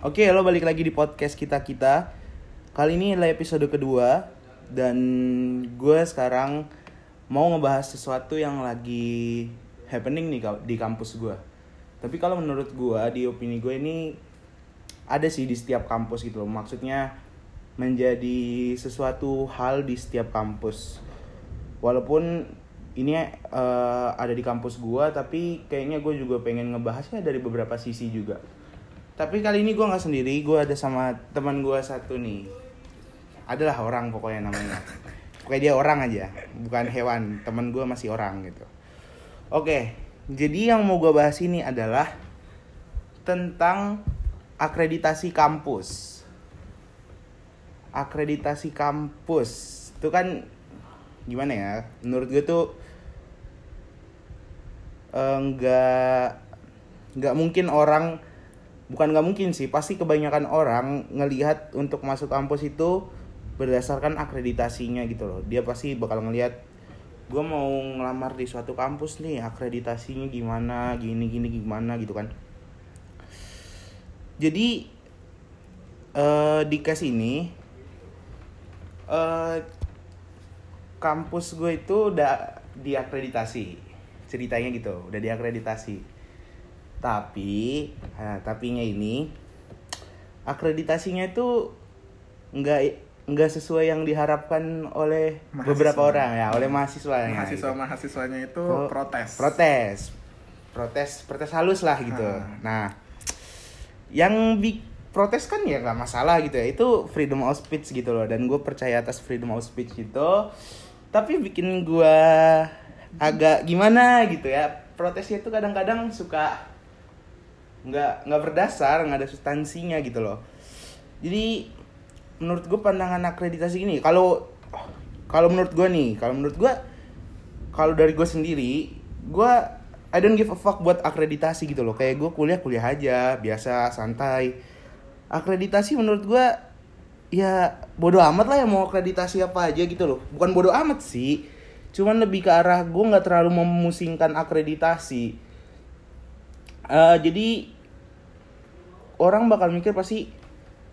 Oke, lo balik lagi di podcast kita kita. Kali ini adalah episode kedua dan gue sekarang mau ngebahas sesuatu yang lagi happening nih di kampus gue. Tapi kalau menurut gue, di opini gue ini ada sih di setiap kampus gitu loh. Maksudnya menjadi sesuatu hal di setiap kampus. Walaupun ini eh, ada di kampus gue, tapi kayaknya gue juga pengen ngebahasnya dari beberapa sisi juga. Tapi kali ini gue nggak sendiri, gue ada sama teman gue satu nih. Adalah orang pokoknya namanya. Pokoknya dia orang aja, bukan hewan. Teman gue masih orang gitu. Oke, jadi yang mau gue bahas ini adalah tentang akreditasi kampus. Akreditasi kampus itu kan gimana ya? Menurut gue tuh eh, nggak nggak mungkin orang bukan nggak mungkin sih pasti kebanyakan orang ngelihat untuk masuk kampus itu berdasarkan akreditasinya gitu loh. Dia pasti bakal ngelihat gue mau ngelamar di suatu kampus nih akreditasinya gimana gini gini gimana gitu kan. Jadi eh, di case ini eh, kampus gue itu udah diakreditasi ceritanya gitu udah diakreditasi tapi nah, tapinya ini akreditasinya itu nggak nggak sesuai yang diharapkan oleh Mahasiswa. beberapa orang ya oleh mahasiswa mahasiswa mahasiswanya itu Oh, protes. protes. Protes protes halus lah gitu. Ah. nah yang bi protes kan ya nggak masalah gitu ya. Itu freedom of speech gitu loh dan gue percaya atas freedom of speech itu. Tapi bikin gue agak gimana gitu ya protesnya itu kadang-kadang suka nggak nggak berdasar nggak ada substansinya gitu loh. Jadi menurut gue pandangan akreditasi ini kalau kalau menurut gue nih kalau menurut gue kalau dari gue sendiri gue I don't give a fuck buat akreditasi gitu loh. Kayak gue kuliah kuliah aja biasa santai. Akreditasi menurut gue ya bodoh amat lah ya mau akreditasi apa aja gitu loh. Bukan bodoh amat sih cuman lebih ke arah gue nggak terlalu memusingkan akreditasi Eh, jadi orang bakal mikir pasti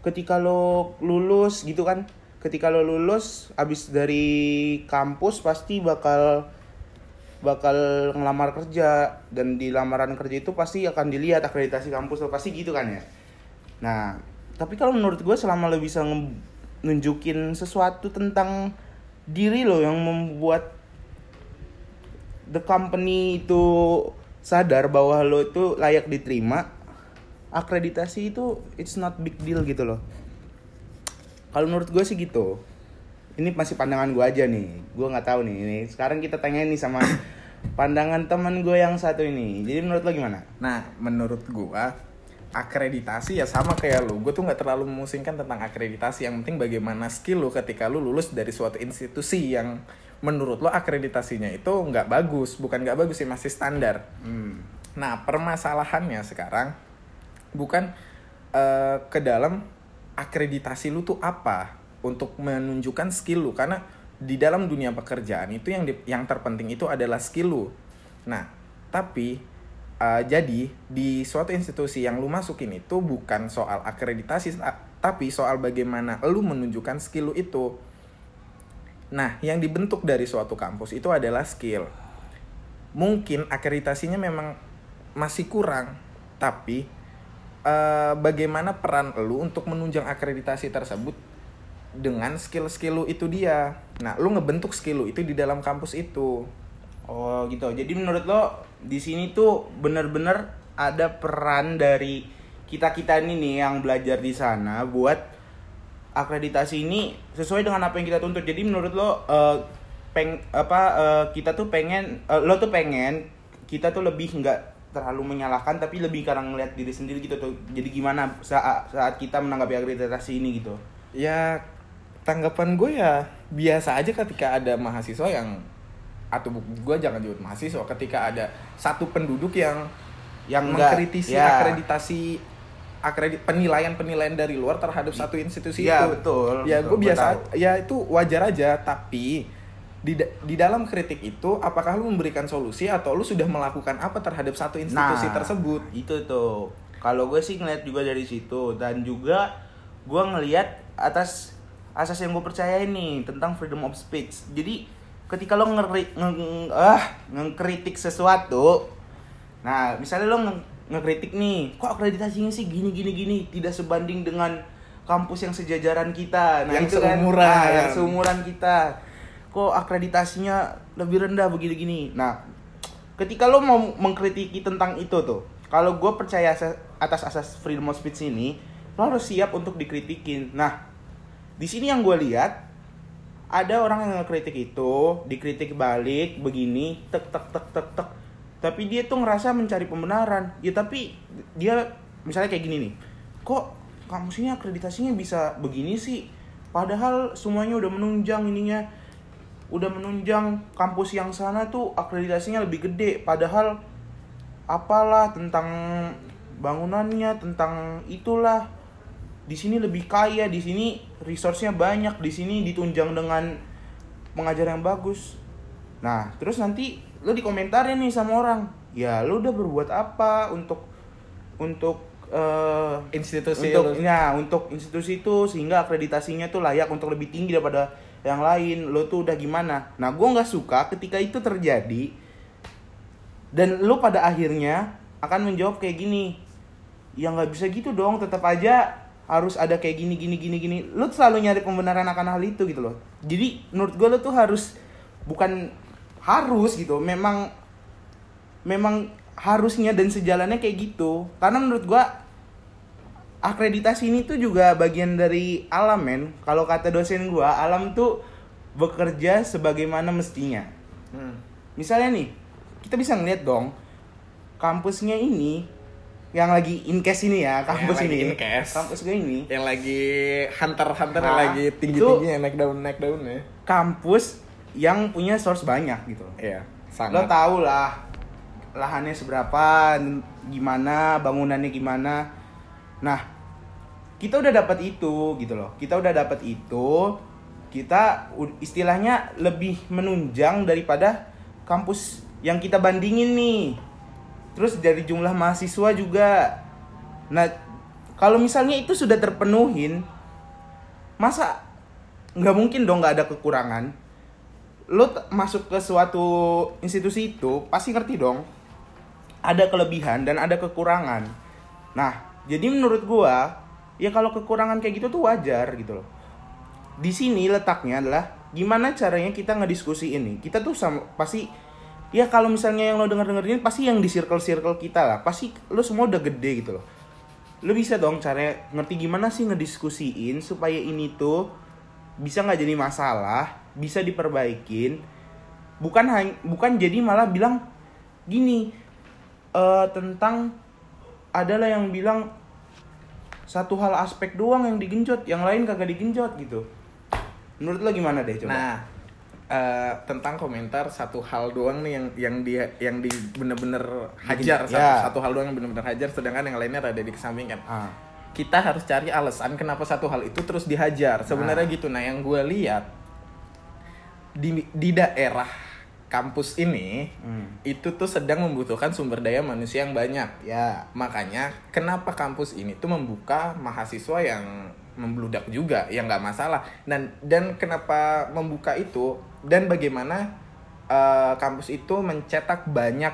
ketika lo lulus gitu kan. Ketika lo lulus abis dari kampus pasti bakal bakal ngelamar kerja. Dan di lamaran kerja itu pasti akan dilihat akreditasi kampus lo. Pasti gitu kan ya. Nah tapi kalau menurut gue selama lo bisa nunjukin sesuatu tentang diri lo yang membuat the company itu sadar bahwa lo itu layak diterima akreditasi itu it's not big deal gitu loh. Kalau menurut gue sih gitu. Ini masih pandangan gue aja nih. Gue nggak tahu nih. Ini sekarang kita tanya nih sama pandangan teman gue yang satu ini. Jadi menurut lo gimana? Nah menurut gua akreditasi ya sama kayak lu. Gue tuh nggak terlalu memusingkan tentang akreditasi. Yang penting bagaimana skill lu ketika lu lulus dari suatu institusi yang menurut lo akreditasinya itu nggak bagus bukan nggak bagus sih masih standar hmm. Nah, permasalahannya sekarang bukan eh, ke dalam akreditasi lu tuh apa untuk menunjukkan skill lu karena di dalam dunia pekerjaan itu yang di- yang terpenting itu adalah skill lu. Nah, tapi eh, jadi di suatu institusi yang lu masukin itu bukan soal akreditasi ta- tapi soal bagaimana lu menunjukkan skill lu itu. Nah, yang dibentuk dari suatu kampus itu adalah skill. Mungkin akreditasinya memang masih kurang tapi eh, bagaimana peran lu untuk menunjang akreditasi tersebut dengan skill-skill lu itu dia? Nah lu ngebentuk skill lu itu di dalam kampus itu. Oh gitu. Jadi menurut lo di sini tuh bener-bener ada peran dari kita kita ini nih yang belajar di sana buat akreditasi ini sesuai dengan apa yang kita tuntut. Jadi menurut lo eh, peng apa eh, kita tuh pengen eh, lo tuh pengen kita tuh lebih nggak terlalu menyalahkan tapi lebih karena ngeliat diri sendiri gitu tuh. Jadi gimana saat saat kita menanggapi akreditasi ini gitu? Ya tanggapan gue ya biasa aja ketika ada mahasiswa yang atau gue jangan nyebut mahasiswa ketika ada satu penduduk yang yang enggak mengkritisi ya. akreditasi akredit penilaian penilaian dari luar terhadap satu institusi Iya, itu. betul, ya gue biasa ya itu wajar aja tapi di di dalam kritik itu apakah lu memberikan solusi atau lu sudah melakukan apa terhadap satu institusi Nah, tersebut? itu tuh. Kalau gue sih ngeliat juga dari situ dan juga gue ngeliat atas asas yang gue percaya ini tentang freedom of speech. Jadi ketika lo ngeri, nge, nge- ah, ngekritik sesuatu, nah misalnya lo nge, ngekritik nih, kok akreditasinya sih gini gini gini? Tidak sebanding dengan kampus yang sejajaran kita, nah Yang itu kan, seumuran. nah, yang seumuran kita, kok akreditasinya lebih rendah begini gini. Nah ketika lo mau mengkritiki tentang itu tuh kalau gue percaya atas asas freedom of speech ini lo harus siap untuk dikritikin. Nah di sini yang gue lihat ada orang yang ngekritik itu dikritik balik begini tek tek tek tek tek tapi dia tuh ngerasa mencari pembenaran. Ya tapi dia misalnya kayak gini nih kok kampus ini akreditasinya bisa begini sih? Padahal semuanya udah menunjang ininya. Udah menunjang kampus yang sana tuh akreditasinya lebih gede. Padahal apalah tentang bangunannya tentang itulah. Di sini lebih kaya di sini resource-nya banyak di sini ditunjang dengan pengajar yang bagus. Nah terus nanti lo dikomentarin nih sama orang ya lo udah berbuat apa untuk untuk eh, Institusi untuk lu. ya untuk institusi itu sehingga akreditasinya tuh layak untuk lebih tinggi daripada yang lain lo tuh udah gimana? Nah gue nggak suka ketika itu terjadi dan lo pada akhirnya akan menjawab kayak gini ya nggak bisa gitu dong tetap aja harus ada kayak gini gini gini gini. Lo selalu nyari pembenaran akan hal itu gitu loh. Jadi menurut gue lo tuh harus bukan harus gitu memang memang harusnya dan sejalannya kayak gitu karena menurut gua akreditasi ini tuh juga bagian dari alam men kalau kata dosen gua alam tuh bekerja sebagaimana mestinya Hmm. misalnya nih kita bisa ngeliat dong kampusnya ini yang lagi in case ini ya kampus lagi ini in case. kampus gue ini Yang lagi hunter-hunter yang Nah, lagi tinggi-tingginya naik daun naik daun ya. kampus yang punya source banyak gitu Iya, lo sangat. tau lah lahannya seberapa gimana bangunannya gimana. Nah kita udah dapat itu gitu loh. Kita udah dapat itu kita istilahnya lebih menunjang daripada kampus yang kita bandingin nih. Terus dari jumlah mahasiswa juga. Nah kalau misalnya itu sudah terpenuhin masa nggak mungkin dong nggak ada kekurangan t- masuk ke suatu institusi itu pasti ngerti dong ada kelebihan dan ada kekurangan. Nah jadi menurut gua ya kalau kekurangan kayak gitu tuh wajar gitu loh. Di sini letaknya adalah gimana caranya kita ngediskusi ini. Kita tuh sama pasti ya kalau misalnya yang lo denger dengerin pasti yang di circle circle kita lah. Pasti lo semua udah gede gitu loh. Lo bisa dong cara ngerti gimana sih ngediskusiin supaya ini tuh bisa nggak jadi masalah bisa diperbaikin bukan bukan jadi malah bilang gini eh tentang adalah yang bilang satu hal aspek doang yang digenjot yang lain kagak digenjot gitu menurut lo gimana deh coba Nah, eh, tentang komentar satu hal doang nih yang yang dia yang di bener-bener hajar satu, ya. satu hal doang yang bener-bener hajar sedangkan yang lainnya rada dikesampingkan. ah Kita harus cari alasan kenapa satu hal itu terus dihajar. Sebenarnya Nah. gitu. Nah, yang gue lihat di di daerah kampus ini hmm. itu tuh sedang membutuhkan sumber daya manusia yang banyak. ya Makanya kenapa kampus ini tuh membuka mahasiswa yang membludak juga, yang nggak masalah. Dan dan kenapa membuka itu dan bagaimana eh, kampus itu mencetak banyak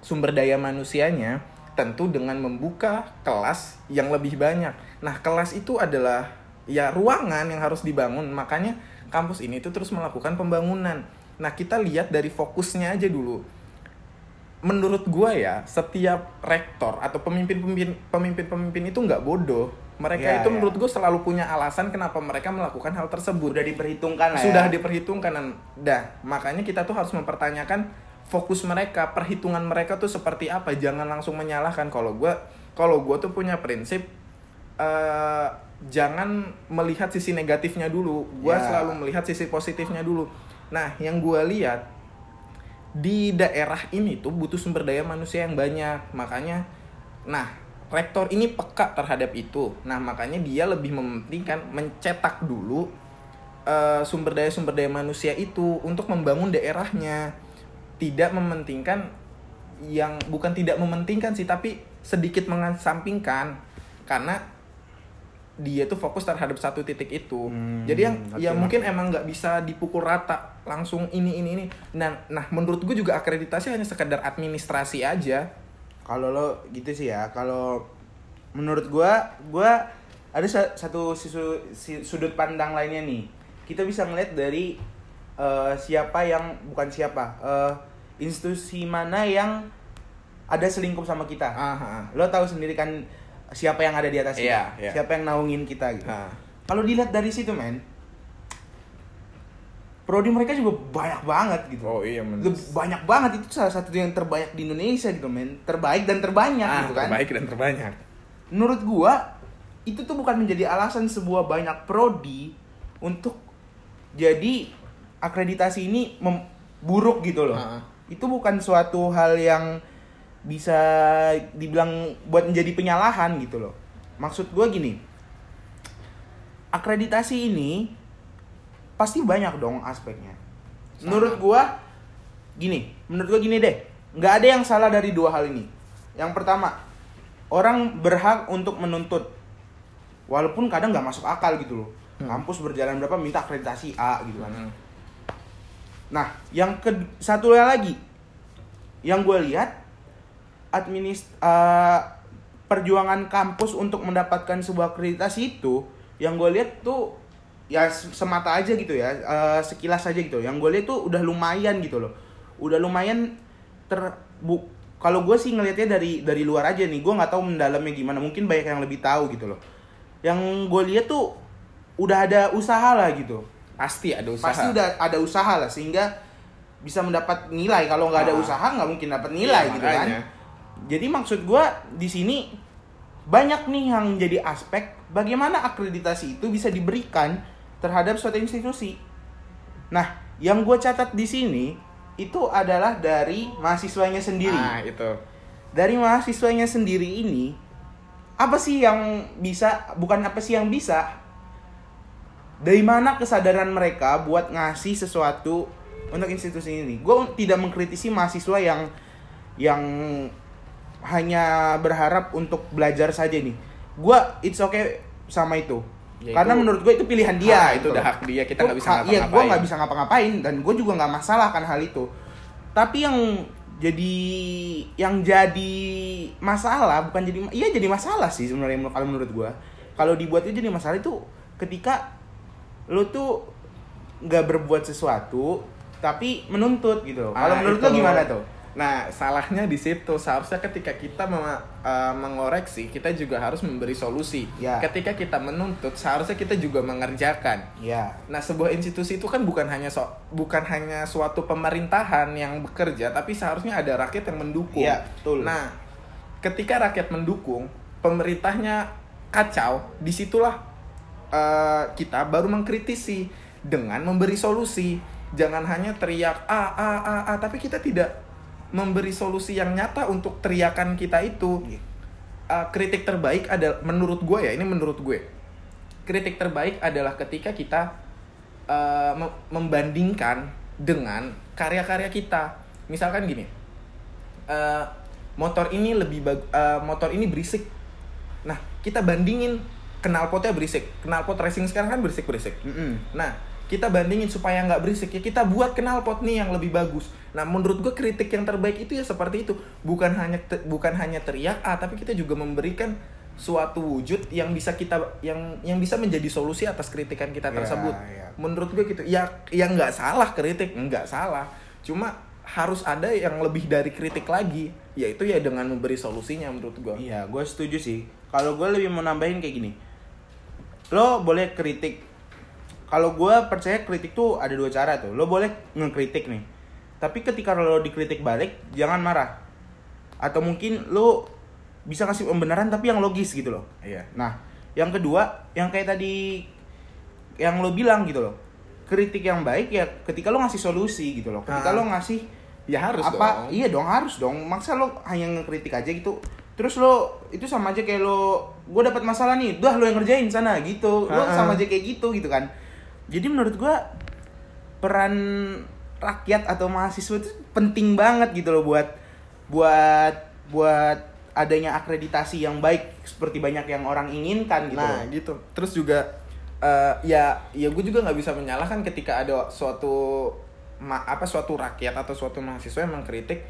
sumber daya manusianya tentu dengan membuka kelas yang lebih banyak. Nah, kelas itu adalah ya ruangan yang harus dibangun. Makanya kampus ini tuh terus melakukan pembangunan. Nah, kita lihat dari fokusnya aja dulu menurut gua ya setiap rektor atau pemimpin-pemimpin pemimpin-pemimpin itu nggak bodoh mereka Iya, itu iya. menurut gua selalu punya alasan kenapa mereka melakukan hal tersebut udah diperhitungkan lah sudah ya. diperhitungkan dan dah makanya kita tuh harus mempertanyakan fokus mereka perhitungan mereka tuh seperti apa jangan langsung menyalahkan kalau gua kalau gua tuh punya prinsip eh jangan melihat sisi negatifnya dulu. Gua Ya. selalu melihat sisi positifnya dulu. Nah yang gua lihat di daerah ini tuh butuh sumber daya manusia yang banyak. Makanya nah rektor ini peka terhadap itu. Nah makanya dia lebih mementingkan mencetak dulu eh, sumber daya sumber daya manusia itu untuk membangun daerahnya. Tidak mementingkan yang bukan tidak mementingkan sih tapi sedikit mengesampingkan. Karena dia tuh fokus terhadap satu titik itu. Hmm, Jadi yang oke, ya mungkin emang nggak bisa dipukul rata langsung ini ini ini. Nah, nah menurut gue juga akreditasi hanya sekedar administrasi aja. Kalau lo gitu sih ya, kalau menurut gua, gua ada sa- satu sisu- si- sudut pandang lainnya nih. Kita bisa ngeliat dari eh, siapa yang bukan siapa, eh, institusi mana yang ada selingkuh sama kita. Aha. Lo tahu sendiri kan siapa yang ada di atas kita, Iya, iya. siapa yang naungin kita gitu. Nah, Kalau dilihat dari situ men, prodi mereka juga banyak banget gitu. oh iya men. Banyak banget itu salah satu yang terbanyak di Indonesia gitu men terbaik dan terbanyak Ah, gitu kan terbaik dan terbanyak. menurut gua itu tuh bukan menjadi alasan sebuah banyak prodi untuk jadi akreditasi ini buruk gitu loh Ah. itu bukan suatu hal yang bisa dibilang buat menjadi penyalahan gitu loh. Maksud gua gini akreditasi ini pasti banyak dong aspeknya. Menurut gua gini menurut gua gini deh nggak ada yang salah dari dua hal ini. Yang pertama orang berhak untuk menuntut walaupun kadang nggak masuk akal gitu loh. Hmm. kampus berjalan berapa minta akreditasi A gitu kan. Hmm. nah yang ke satu lagi yang gue lihat administ eh, perjuangan kampus untuk mendapatkan sebuah akreditasi itu yang gue lihat tuh ya se- semata aja gitu ya eh, sekilas aja gitu. Yang gue lihat tuh udah lumayan gitu loh. Udah lumayan ter bu kalau gue sih ngelihatnya dari dari luar aja nih. Gue nggak tahu mendalamnya gimana. Mungkin banyak yang lebih tahu gitu loh. Yang gue lihat tuh udah ada usaha lah gitu. Pasti ada usaha. pasti udah ada usaha lah sehingga bisa mendapat nilai. Kalau nggak ada Ah. usaha nggak mungkin dapat nilai Iya, gitu kan. makanya. Jadi maksud gua di sini banyak nih yang jadi aspek bagaimana akreditasi itu bisa diberikan terhadap suatu institusi. Nah yang gue catat di sini itu adalah dari mahasiswanya sendiri. Nah, itu. dari mahasiswanya sendiri ini apa sih yang bisa bukan apa sih yang bisa? Dari mana kesadaran mereka buat ngasih sesuatu untuk institusi ini? Gue tidak mengkritisi mahasiswa yang yang hanya berharap untuk belajar saja nih gue it's okay sama itu Ya, karena itu- menurut gue itu pilihan dia itu gitu udah hak dia, kita nggak bisa ha- Iya, gue ngapa-ngapain. nggak bisa ngapa-ngapain dan gue juga nggak masalah kan hal itu. Tapi yang jadi yang jadi masalah bukan jadi iya jadi masalah sih sebenarnya kalau menurut gue. Kalau dibuat itu jadi masalah itu ketika lo tuh nggak berbuat sesuatu tapi menuntut gitu. Kalau Ah, menurut itu. lo gimana tuh? Nah, salahnya di situ. Seharusnya ketika kita eh, mengoreksi, kita juga harus memberi solusi. Ya. Ketika kita menuntut, seharusnya kita juga mengerjakan. Ya. Nah, sebuah institusi itu kan bukan hanya so bukan hanya suatu pemerintahan yang bekerja, tapi seharusnya ada rakyat yang mendukung. Iya, betul. Nah, ketika rakyat mendukung, pemerintahnya kacau, di situlah eh, kita baru mengkritisi dengan memberi solusi. Jangan hanya teriak a a a a, tapi kita tidak memberi solusi yang nyata untuk teriakan kita itu. Eh, kritik terbaik adalah menurut gue ya, ini menurut gue kritik terbaik adalah ketika kita uh, mem- membandingkan dengan karya-karya kita. Misalkan gini, uh, motor ini lebih bag- uh, motor ini berisik. Nah, kita bandingin knalpotnya berisik. Knalpot racing sekarang kan berisik-berisik. Mm-mm. Nah, kita bandingin supaya nggak berisik ya kita buat knalpot nih yang lebih bagus. Nah, menurut gue kritik yang terbaik itu ya seperti itu. Bukan hanya te- bukan hanya teriak ah, tapi kita juga memberikan suatu wujud yang bisa kita yang yang bisa menjadi solusi atas kritikan kita Ya, tersebut. ya. Menurut gue gitu. Ya yang nggak salah kritik, nggak salah. Cuma harus ada yang lebih dari kritik lagi, yaitu ya dengan memberi solusinya menurut gue. Iya, gue setuju sih. Kalau gue lebih mau nambahin kayak gini. Lo boleh kritik. Kalau gue percaya kritik tuh ada dua cara tuh. Lo boleh ngekritik nih. Tapi ketika lo dikritik balik, jangan marah. Atau mungkin lo bisa kasih pembenaran tapi yang logis gitu loh. Iya. Nah, yang kedua, yang kayak tadi yang lo bilang gitu loh. Kritik yang baik ya ketika lo ngasih solusi gitu loh. Ketika Ah. lo ngasih Ya harus apa dong. iya dong harus dong maksa lo hanya ngekritik aja gitu terus lo itu sama aja kayak lo gue dapat masalah nih dah lo yang ngerjain sana gitu lo Ha-ha. sama aja kayak gitu gitu kan jadi menurut gue peran rakyat atau mahasiswa itu penting banget gitu loh buat buat buat adanya akreditasi yang baik seperti banyak yang orang inginkan gitu. Nah gitu. Terus juga eh, ya ya gue juga nggak bisa menyalahkan ketika ada suatu ma- apa suatu rakyat atau suatu mahasiswa yang mengkritik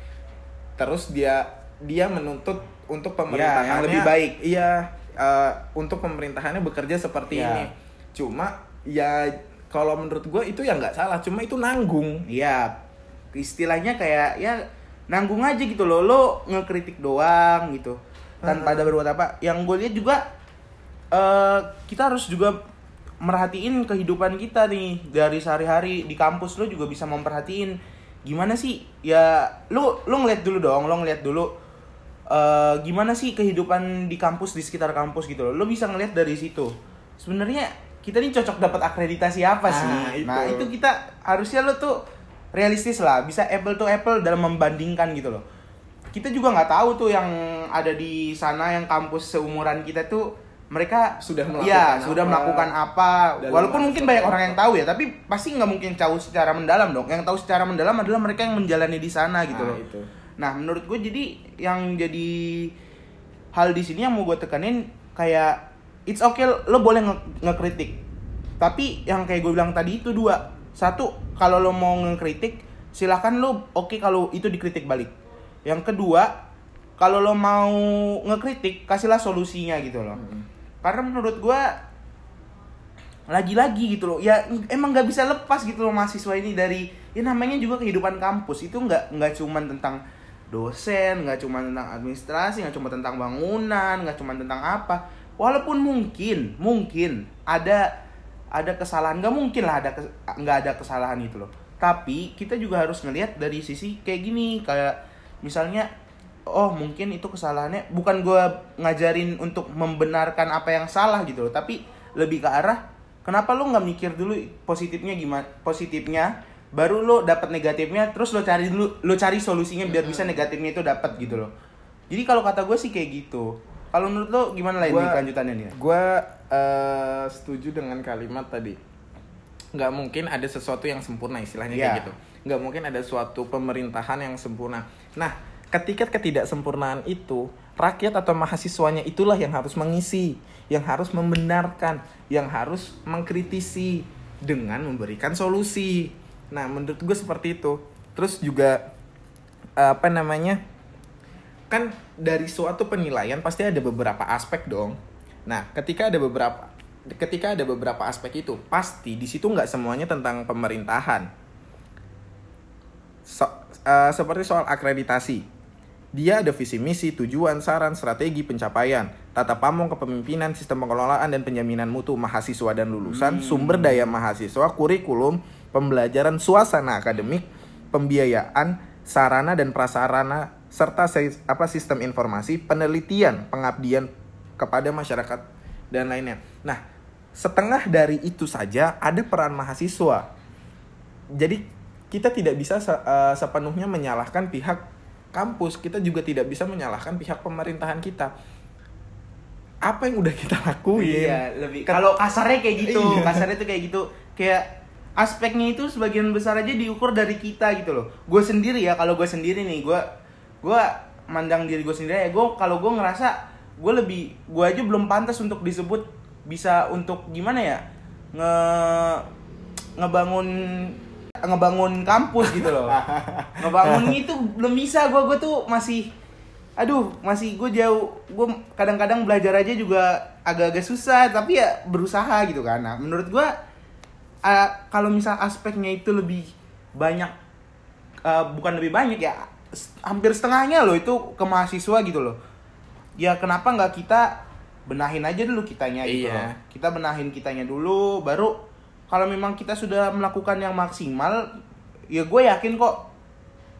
terus dia dia menuntut untuk pemerintahannya yang lebih baik. Iya eh, untuk pemerintahannya bekerja seperti Ya. ini. Cuma ya kalau menurut gue itu ya nggak salah. Cuma itu nanggung. Iya, istilahnya kayak ya nanggung aja gitu loh. Lo ngekritik doang gitu. Tanpa ada berbuat apa. Yang gue lihat juga eh kita harus juga merhatiin kehidupan kita nih dari sehari-hari di kampus lo juga bisa memperhatiin gimana sih ya lo lo ngeliat dulu dong lo ngeliat dulu eh gimana sih kehidupan di kampus di sekitar kampus gitu loh lo bisa ngeliat dari situ sebenarnya kita nih cocok dapat akreditasi apa sih Ah, itu. nah itu kita harusnya lo tuh realistis lah bisa apple to apple dalam membandingkan gitu loh kita juga nggak tahu tuh yang ada di sana yang kampus seumuran kita tuh mereka Sudah melakukan sudah apa. melakukan apa walaupun mungkin banyak apa. orang yang tahu ya tapi pasti nggak mungkin tahu secara mendalam dong yang tahu secara mendalam adalah mereka yang menjalani di sana gitu Nah, loh itu. nah menurut gue jadi yang jadi hal di sini yang mau gue tekanin kayak it's okay lo boleh nge- ngekritik. Tapi yang kayak gue bilang tadi itu dua. Satu kalau lo mau ngekritik silahkan lo oke kalau itu dikritik balik. Yang kedua kalau lo mau ngekritik kasihlah solusinya gitu loh. Karena menurut gue lagi-lagi gitu loh. Ya emang nggak bisa lepas gitu loh mahasiswa ini dari ya namanya juga kehidupan kampus. Itu nggak nggak cuman tentang dosen nggak cuma tentang administrasi nggak cuma tentang bangunan nggak cuma tentang apa walaupun mungkin mungkin ada ada kesalahan. Nggak mungkin lah ada nggak ada kesalahan itu loh. Tapi kita juga harus ngelihat dari sisi kayak gini kayak misalnya oh mungkin itu kesalahannya bukan gua ngajarin untuk membenarkan apa yang salah gitu loh. Tapi lebih ke arah kenapa lu nggak mikir dulu positifnya gimana positifnya baru lo dapat negatifnya terus lo cari dulu lo cari solusinya biar bisa negatifnya itu dapat gitu loh. Jadi kalau kata gue sih kayak gitu kalau menurut lo gimana lah ini kelanjutannya nih Gue eh, setuju dengan kalimat tadi. Nggak mungkin ada sesuatu yang sempurna istilahnya Iya. kayak gitu. Nggak mungkin ada suatu pemerintahan yang sempurna. Nah, ketika ketidaksempurnaan itu, rakyat atau mahasiswanya itulah yang harus mengisi, yang harus membenarkan, yang harus mengkritisi dengan memberikan solusi. Nah, menurut gue seperti itu. Terus juga apa namanya? Kan dari suatu penilaian pasti ada beberapa aspek dong. Nah, ketika ada beberapa ketika ada beberapa aspek itu, pasti di situ nggak semuanya tentang pemerintahan. So- eh, seperti soal akreditasi. Dia ada visi misi, tujuan, saran, strategi, pencapaian, tata pamong kepemimpinan, sistem pengelolaan dan penjaminan mutu mahasiswa dan lulusan, sumber daya mahasiswa, kurikulum, pembelajaran, suasana akademik, pembiayaan, sarana dan prasarana serta apa sistem informasi, penelitian, pengabdian kepada masyarakat dan lainnya. Nah, setengah dari itu saja ada peran mahasiswa. Jadi kita tidak bisa se- eh, sepenuhnya menyalahkan pihak kampus, kita juga tidak bisa menyalahkan pihak pemerintahan kita. Apa yang udah kita lakuin? Iya, lebih kalau kasarnya kayak gitu, Iya. kasarnya tuh kayak gitu. Kayak aspeknya itu sebagian besar aja diukur dari kita gitu loh. Gue sendiri ya, kalau gue sendiri nih, gue gue mandang diri gue sendiri ya. Gue kalau gue ngerasa gue lebih, gue aja belum pantas untuk disebut bisa untuk gimana ya nge ngebangun ngebangun kampus gitu loh. ngebangun itu belum bisa gue gue tuh masih aduh masih gue jauh gue kadang-kadang belajar aja juga agak-agak susah tapi ya berusaha gitu kan nah menurut gue uh, kalau misal aspeknya itu lebih banyak uh, bukan lebih banyak ya hampir setengahnya loh itu ke mahasiswa gitu loh ya kenapa nggak kita benahin aja dulu kitanya gitu Iya. loh kita benahin kitanya dulu baru kalau memang kita sudah melakukan yang maksimal ya gue yakin kok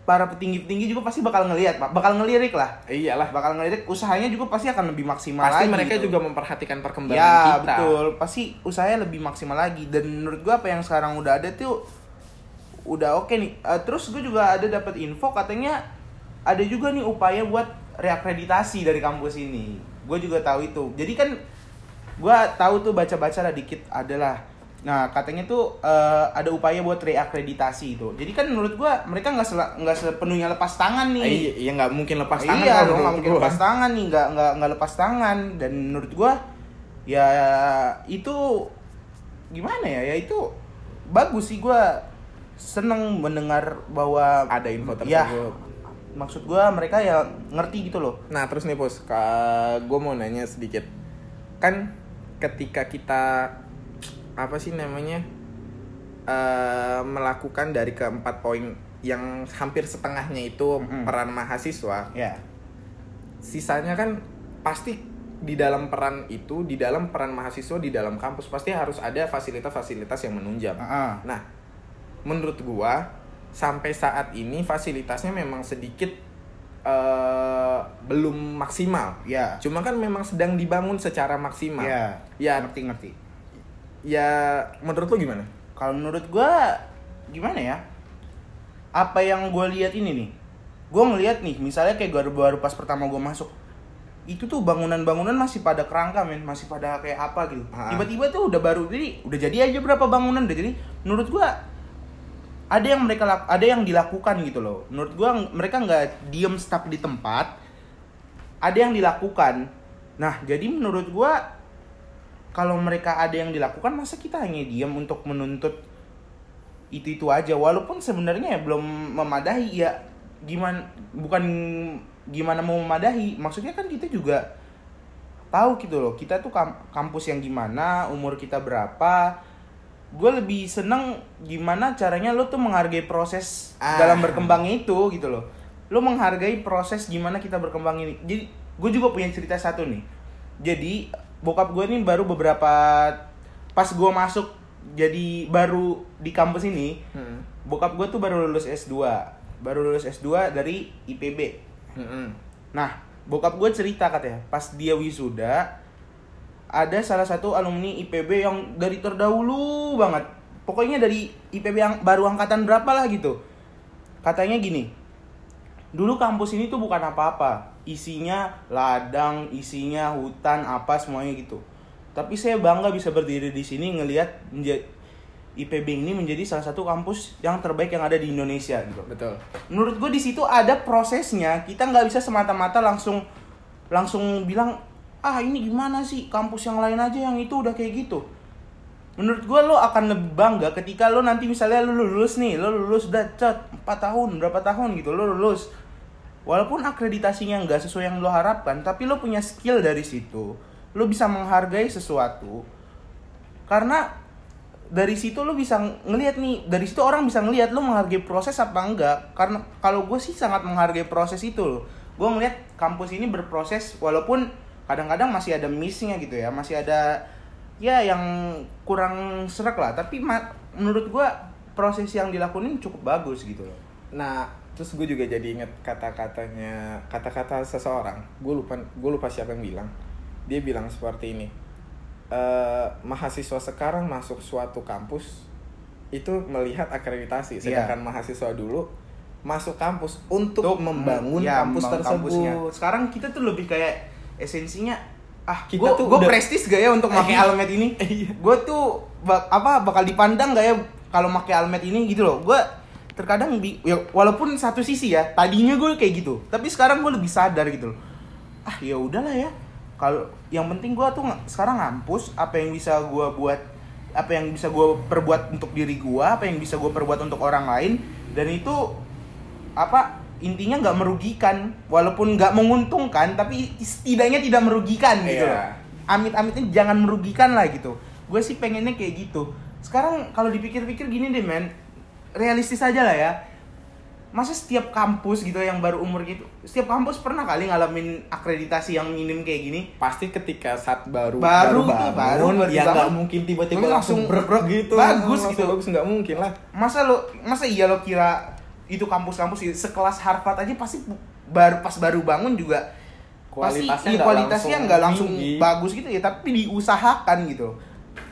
para petinggi-petinggi juga pasti bakal ngelihat pak bakal ngelirik lah Iyalah. bakal ngelirik usahanya juga pasti akan lebih maksimal Pasti lagi mereka gitu. juga memperhatikan perkembangan ya kita. betul pasti usahanya lebih maksimal lagi dan menurut gua apa yang sekarang udah ada tuh udah oke nih Eh, terus gue juga ada dapat info katanya ada juga nih upaya buat reakreditasi dari kampus ini gue juga tahu itu jadi kan gua tahu tuh baca-baca lah dikit adalah Nah katanya tuh eh, ada upaya buat reakreditasi itu. Jadi kan menurut gua mereka nggak nggak sepenuhnya lepas tangan nih. Eh, iya, iya nggak mungkin lepas tangan iya, dong, nggak mungkin gua. lepas tangan nih, nggak nggak nggak lepas tangan. Dan menurut gua ya itu gimana ya? Ya itu bagus sih gua seneng mendengar bahwa Ada info Ya, tersebut. maksud gua mereka ya ngerti gitu loh. Nah terus nih bos, gue mau nanya sedikit. Kan ketika kita apa sih namanya eh, melakukan dari keempat poin yang hampir setengahnya itu Mm-mm. peran mahasiswa, Ya. sisanya kan pasti di dalam peran itu, di dalam peran mahasiswa di dalam kampus pasti harus ada fasilitas-fasilitas yang menunjang. Ah, Nah, menurut gua sampai saat ini fasilitasnya memang sedikit eh, belum maksimal. ya. Cuma kan memang sedang dibangun secara maksimal. Ya. Ya, Ngerti ngerti. ya menurut lu gimana? Kalau menurut gua gimana ya? Apa yang gua lihat ini nih? Gua ngelihat nih, misalnya kayak baru baru pas pertama gua masuk itu tuh bangunan-bangunan masih pada kerangka men, masih pada kayak apa gitu. Ah. Tiba-tiba tuh udah baru jadi udah jadi aja berapa bangunan udah jadi. Menurut gua ada yang mereka ada yang dilakukan gitu loh. Menurut ng- mereka nggak diem stuck di tempat. Ada yang dilakukan. Nah, jadi menurut gua kalau mereka ada yang dilakukan masa kita hanya diam untuk menuntut itu itu aja walaupun sebenarnya ya belum memadahi ya gimana bukan gimana mau memadahi maksudnya kan kita juga tahu gitu loh kita tuh kam- kampus yang gimana umur kita berapa gue lebih seneng gimana caranya lo tuh menghargai proses Ah. dalam berkembangnya itu gitu loh lo menghargai proses gimana kita berkembang ini jadi gue juga punya cerita satu nih jadi bokap gue nih baru beberapa pas gue masuk jadi baru di kampus ini Hmm. bokap gue tuh baru lulus S2 baru lulus S2 dari IPB Hmm. Nah, bokap gue cerita katanya, pas dia wisuda, ada salah satu alumni IPB yang dari terdahulu banget. Pokoknya dari IPB yang baru angkatan berapa lah gitu. Katanya gini, dulu kampus ini tuh bukan apa-apa. Isinya ladang, isinya hutan, apa semuanya gitu. Tapi saya bangga bisa berdiri di sini ngelihat IPB ini menjadi salah satu kampus yang terbaik yang ada di Indonesia gitu Betul. menurut gue di situ ada prosesnya kita nggak bisa semata-mata langsung langsung bilang ah ini gimana sih? Kampus yang lain aja yang itu udah kayak gitu. Menurut gue lo akan lebih bangga ketika lo nanti misalnya lo lulus nih lo lulus udah cet 4 tahun berapa tahun? Gitu lo lulus. Walaupun akreditasinya nggak sesuai yang lo harapkan tapi lo punya skill dari situ lo bisa menghargai sesuatu. Karena dari situ lo bisa ngelihat nih dari situ orang bisa ngelihat lo menghargai proses apa enggak. Karena kalau gue sih sangat menghargai proses itu loh. Gue ngelihat kampus ini berproses walaupun kadang-kadang masih ada missnya gitu ya masih ada ya yang kurang serak lah tapi menurut gue proses yang dilakuin cukup bagus gitu loh Nah, terus gue juga jadi inget kata-katanya, kata-kata seseorang. Gue lupa, gue lupa siapa yang bilang. Dia bilang seperti ini. eh mahasiswa sekarang masuk suatu kampus itu melihat akreditasi, Iya. sedangkan mahasiswa dulu masuk kampus untuk, membangun ya, kampus membangun tersebut. kampusnya. sekarang kita tuh lebih kayak esensinya ah Kita kita tuh gue udah- prestis gak ya untuk pakai almet ini? Iya. gue tuh bak- apa bakal dipandang gak ya kalau pakai almet ini gitu loh. Gue terkadang bi- ya, walaupun satu sisi ya tadinya gue kayak gitu tapi sekarang gue lebih sadar gitu loh. Ah ya udahlah ya. Kalau yang penting gue tuh sekarang ngampus apa yang bisa gue buat apa yang bisa gue perbuat untuk diri gue apa yang bisa gue perbuat untuk orang lain dan itu apa intinya nggak merugikan walaupun nggak menguntungkan tapi setidaknya tidak merugikan gitu loh. Amit-amitnya jangan merugikan lah gitu. Gue sih pengennya kayak gitu. Sekarang kalau dipikir-pikir gini deh men realistis aja lah ya. Masa setiap kampus gitu yang baru umur gitu setiap kampus pernah kali ngalamin akreditasi yang minim kayak gini? Pasti ketika saat baru Baru tuh, baru, baru ya nggak mungkin tiba-tiba Langsung langsung brek gitu. bagus Langsung gitu. Bagus nggak mungkin lah. masa lo masa iya lo kira itu kampus-kampus sekelas Harvard aja pasti baru pas baru bangun juga pasti Kualitasnya iya, nggak kualitasnya langsung nggak langsung tinggi. bagus gitu ya tapi diusahakan gitu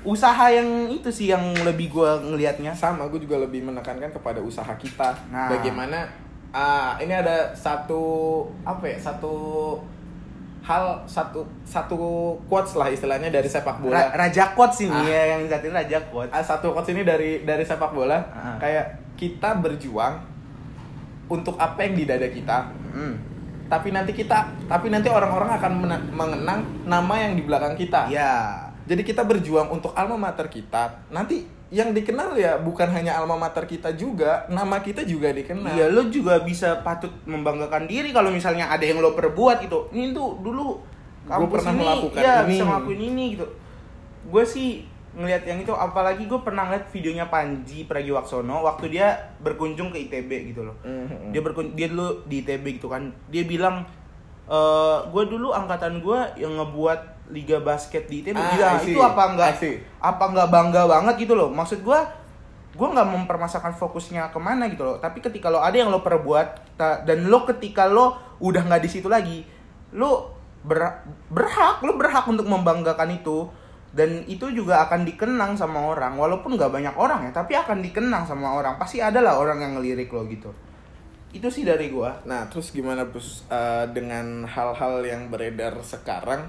usaha yang itu sih yang lebih gua ngelihatnya sama gue juga lebih menekankan kepada usaha kita Nah. bagaimana ah ini ada satu apa ya satu hal satu satu quotes lah istilahnya dari sepak bola Ra- Raja Quotes ini Ah. ya yang ini Raja Quotes. Ah, satu quotes ini dari dari sepak bola Ah. kayak kita berjuang untuk apa yang di dada kita Hmm. tapi nanti kita tapi nanti orang-orang akan mengenang nama yang di belakang kita Ya. jadi kita berjuang untuk alma mater kita nanti yang dikenal ya bukan hanya alma mater kita juga nama kita juga dikenal Iya, lo juga bisa patut membanggakan diri kalau misalnya ada yang lo perbuat gitu. Ini tuh dulu Gua pernah melakukan ya, ini. bisa ngelakuin ini gitu. Gue sih ngelihat yang itu apalagi gue pernah ngeliat videonya Panji Pragiwaksono waktu dia berkunjung ke ITB gitu loh. Mhm. Dia berkun dia dulu di ITB gitu kan. Dia bilang eh gue dulu angkatan gue yang ngebuat liga basket di ITB. Ah, Gila, itu apa enggak apa nggak bangga banget gitu loh maksud gue gue nggak mempermasakan fokusnya ke mana gitu loh tapi ketika lo ada yang lo perbuat dan lo ketika lo udah nggak di situ lagi lo ber- berhak lo berhak untuk membanggakan itu dan itu juga akan dikenang sama orang walaupun nggak banyak orang ya tapi akan dikenang sama orang pasti ada lah orang yang ngelirik lo gitu itu sih dari gue Nah, terus gimana Bus Eh, dengan hal-hal yang beredar sekarang?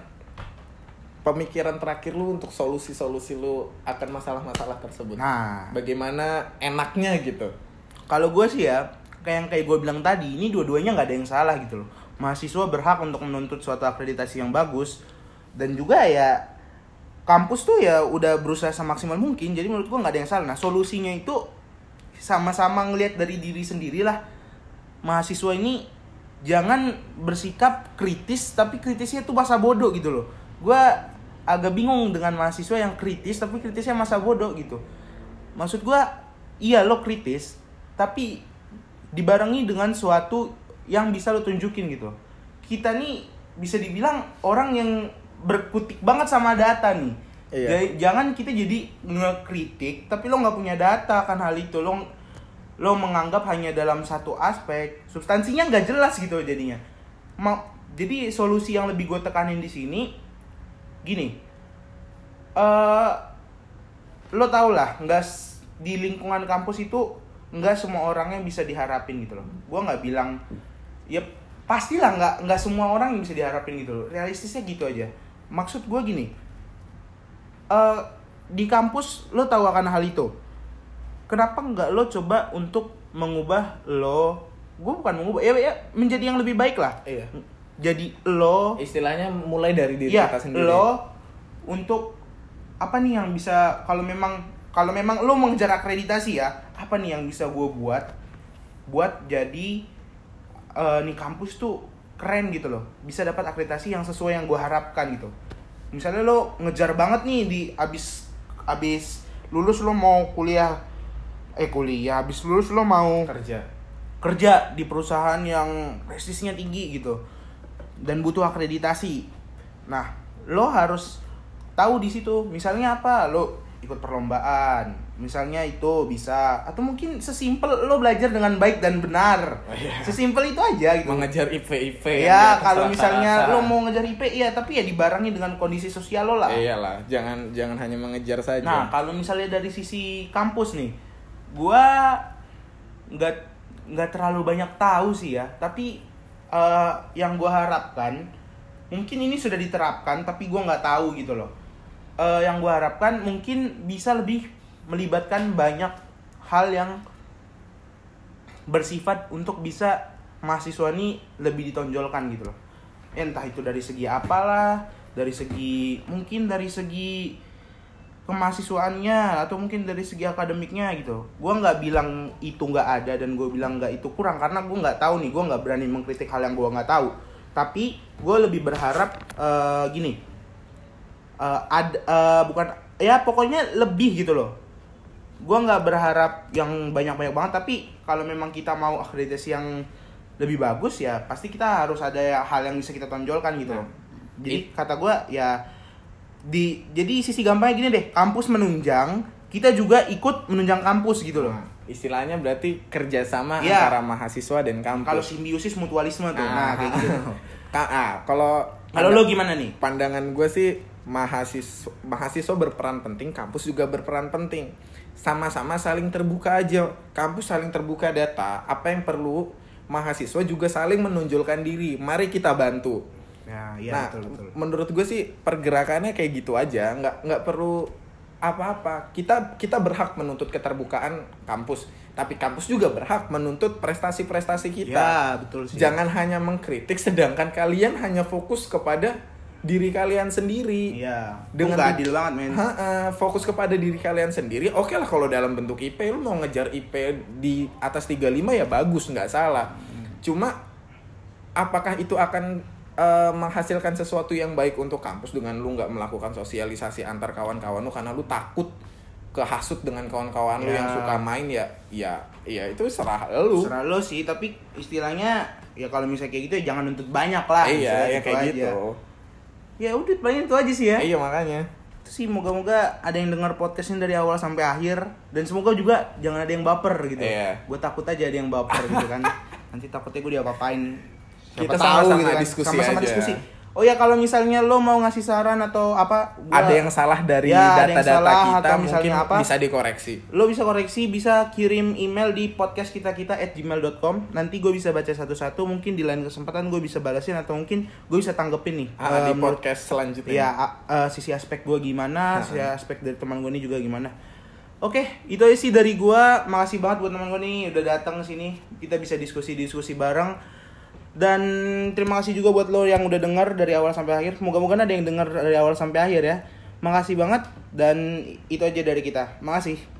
Pemikiran terakhir lu untuk solusi-solusi lu akan masalah-masalah tersebut. nah Bagaimana enaknya gitu? kalau gue sih ya kayak yang kayak gue bilang tadi ini dua-duanya nggak ada yang salah gitu loh mahasiswa berhak untuk menuntut suatu akreditasi yang bagus dan juga ya kampus tuh ya udah berusaha semaksimal mungkin jadi menurut gue nggak ada yang salah. Nah solusinya itu sama-sama ngelihat dari diri sendirilah. Mahasiswa ini jangan bersikap kritis tapi kritisnya tuh masa bodoh gitu loh. Gue agak bingung dengan mahasiswa yang kritis tapi kritisnya masa bodoh gitu. Maksud gue iya lo kritis tapi dibarengi dengan suatu yang bisa lo tunjukin gitu. Kita nih bisa dibilang orang yang berkutik banget sama data nih. Iya. Jadi, jangan kita jadi ngekritik tapi lo nggak punya data kan hal itu. Lo lo menganggap hanya dalam satu aspek substansinya nggak jelas gitu jadinya. Ma- jadi solusi yang lebih gue tekanin di sini gini. Eh lo tau lah nggak di lingkungan kampus itu nggak semua orangnya bisa diharapin gitu loh. Gue nggak bilang ya pastilah nggak nggak semua orang yang bisa diharapin gitu loh. Realistisnya gitu aja maksud gue gini. Eh di kampus lo tahu akan hal itu. Kenapa nggak lo coba untuk mengubah lo? Gue bukan mengubah ya, ya menjadi yang lebih baik lah. Iya. jadi lo Istilahnya mulai dari diri Iya, kita sendiri. lo untuk apa nih yang bisa kalau memang kalau memang lo mengejar akreditasi ya, apa nih yang bisa gue buat? Buat jadi eh, nih kampus tuh keren gitu loh, bisa dapat akreditasi yang sesuai yang gue harapkan gitu. Misalnya lo ngejar banget nih di abis abis lulus lo mau kuliah eh kuliah abis lulus lo mau kerja. kerja di perusahaan yang prestisnya tinggi gitu dan butuh akreditasi. Nah, lo harus tahu di situ. Misalnya apa? Lo ikut perlombaan. Misalnya itu bisa atau mungkin sesimpel lo belajar dengan baik dan benar. Oh, iya. Sesimpel itu aja gitu. Mengejar IP IP. ya, kalau misalnya lo mau ngejar IP ya, tapi ya dibarengi dengan kondisi sosial lo lah. Iyalah, jangan jangan hanya mengejar saja. Nah, kalau misalnya dari sisi kampus nih, gua nggak nggak terlalu banyak tahu sih ya. Tapi eh, yang gua harapkan, mungkin ini sudah diterapkan, tapi gua nggak tahu gitu loh. Eh, yang gua harapkan mungkin bisa lebih melibatkan banyak hal yang bersifat untuk bisa mahasiswa ini lebih ditonjolkan gitu loh. Entah itu dari segi apalah, dari segi mungkin dari segi kemahasiswaannya atau mungkin dari segi akademiknya gitu. Gua nggak bilang itu nggak ada dan gue bilang nggak itu kurang karena gue nggak tahu nih, gue nggak berani mengkritik hal yang gue nggak tahu. Tapi gue lebih berharap eh, gini, eh, ada eh, bukan ya pokoknya lebih gitu loh. Gue nggak berharap yang banyak-banyak banget tapi kalau memang kita mau akreditasi yang lebih bagus ya pasti kita harus ada hal yang bisa kita tonjolkan gitu loh. Jadi kata gue ya di jadi sisi gampangnya gini deh kampus menunjang kita juga ikut menunjang kampus gitu loh Nah, istilahnya berarti kerjasama Iya. antara mahasiswa dan kampus. kalau simbiosis mutualisme tuh nah, Ah. kayak gitu Ka- ah, kalau kalau lo gimana nih pandangan gue sih mahasiswa mahasiswa berperan penting, kampus juga berperan penting. Sama-sama saling terbuka aja. Kampus saling terbuka data, apa yang perlu mahasiswa juga saling menonjolkan diri. Mari kita bantu. Ya, iya nah, betul betul. menurut gue sih pergerakannya kayak gitu aja, nggak nggak perlu apa-apa. Kita kita berhak menuntut keterbukaan kampus, tapi kampus juga berhak menuntut prestasi-prestasi kita. Ya, betul sih. Jangan hanya mengkritik, sedangkan kalian hanya fokus kepada diri kalian sendiri. Iya. Dengan Dengan adil banget, men. Ha, eh, fokus kepada diri kalian sendiri. Oke lah kalau dalam bentuk IP lu mau ngejar IP di atas 35 ya bagus, nggak salah. Cuma apakah itu akan eh, menghasilkan sesuatu yang baik untuk kampus dengan lu nggak melakukan sosialisasi antar kawan-kawan lu karena lu takut kehasut dengan kawan-kawan lu Ya. yang suka main ya ya ya itu serah lu. Serah lo sih, tapi istilahnya ya kalau misalnya kayak gitu ya jangan nuntut banyak lah. iya, ya kayak aja. gitu. Ya udah paling itu aja sih ya. Iya makanya. Itu sih moga-moga ada yang dengar podcastnya dari awal sampai akhir dan semoga juga jangan ada yang baper gitu. Iya. Gue takut aja ada yang baper gitu kan. Nanti takutnya gue diapa-apain. Siapa Kita tahu sama-sama gitu kan. diskusi Sama-sama aja. diskusi. Oh ya kalau misalnya lo mau ngasih saran atau apa, gua- Ada yang salah dari Ya, data-data salah kita atau mungkin apa. bisa dikoreksi. lo bisa koreksi, bisa kirim email di podcast kita kita at gmail.com. Nanti gue bisa baca satu-satu. Mungkin di lain kesempatan gue bisa balasin atau mungkin gue bisa tanggepin nih. Ah, eh, di menurut- podcast selanjutnya. Ya, eh, sisi aspek gue gimana, Ha-ha. sisi aspek dari teman gue ini juga gimana. Oke, itu aja sih dari gue. Makasih banget buat teman gue nih udah datang sini. Kita bisa diskusi-diskusi bareng. Dan terima kasih juga buat lo yang udah dengar dari awal sampai akhir. Moga-moga ada yang dengar dari awal sampai akhir ya. Makasih banget dan itu aja dari kita. Makasih.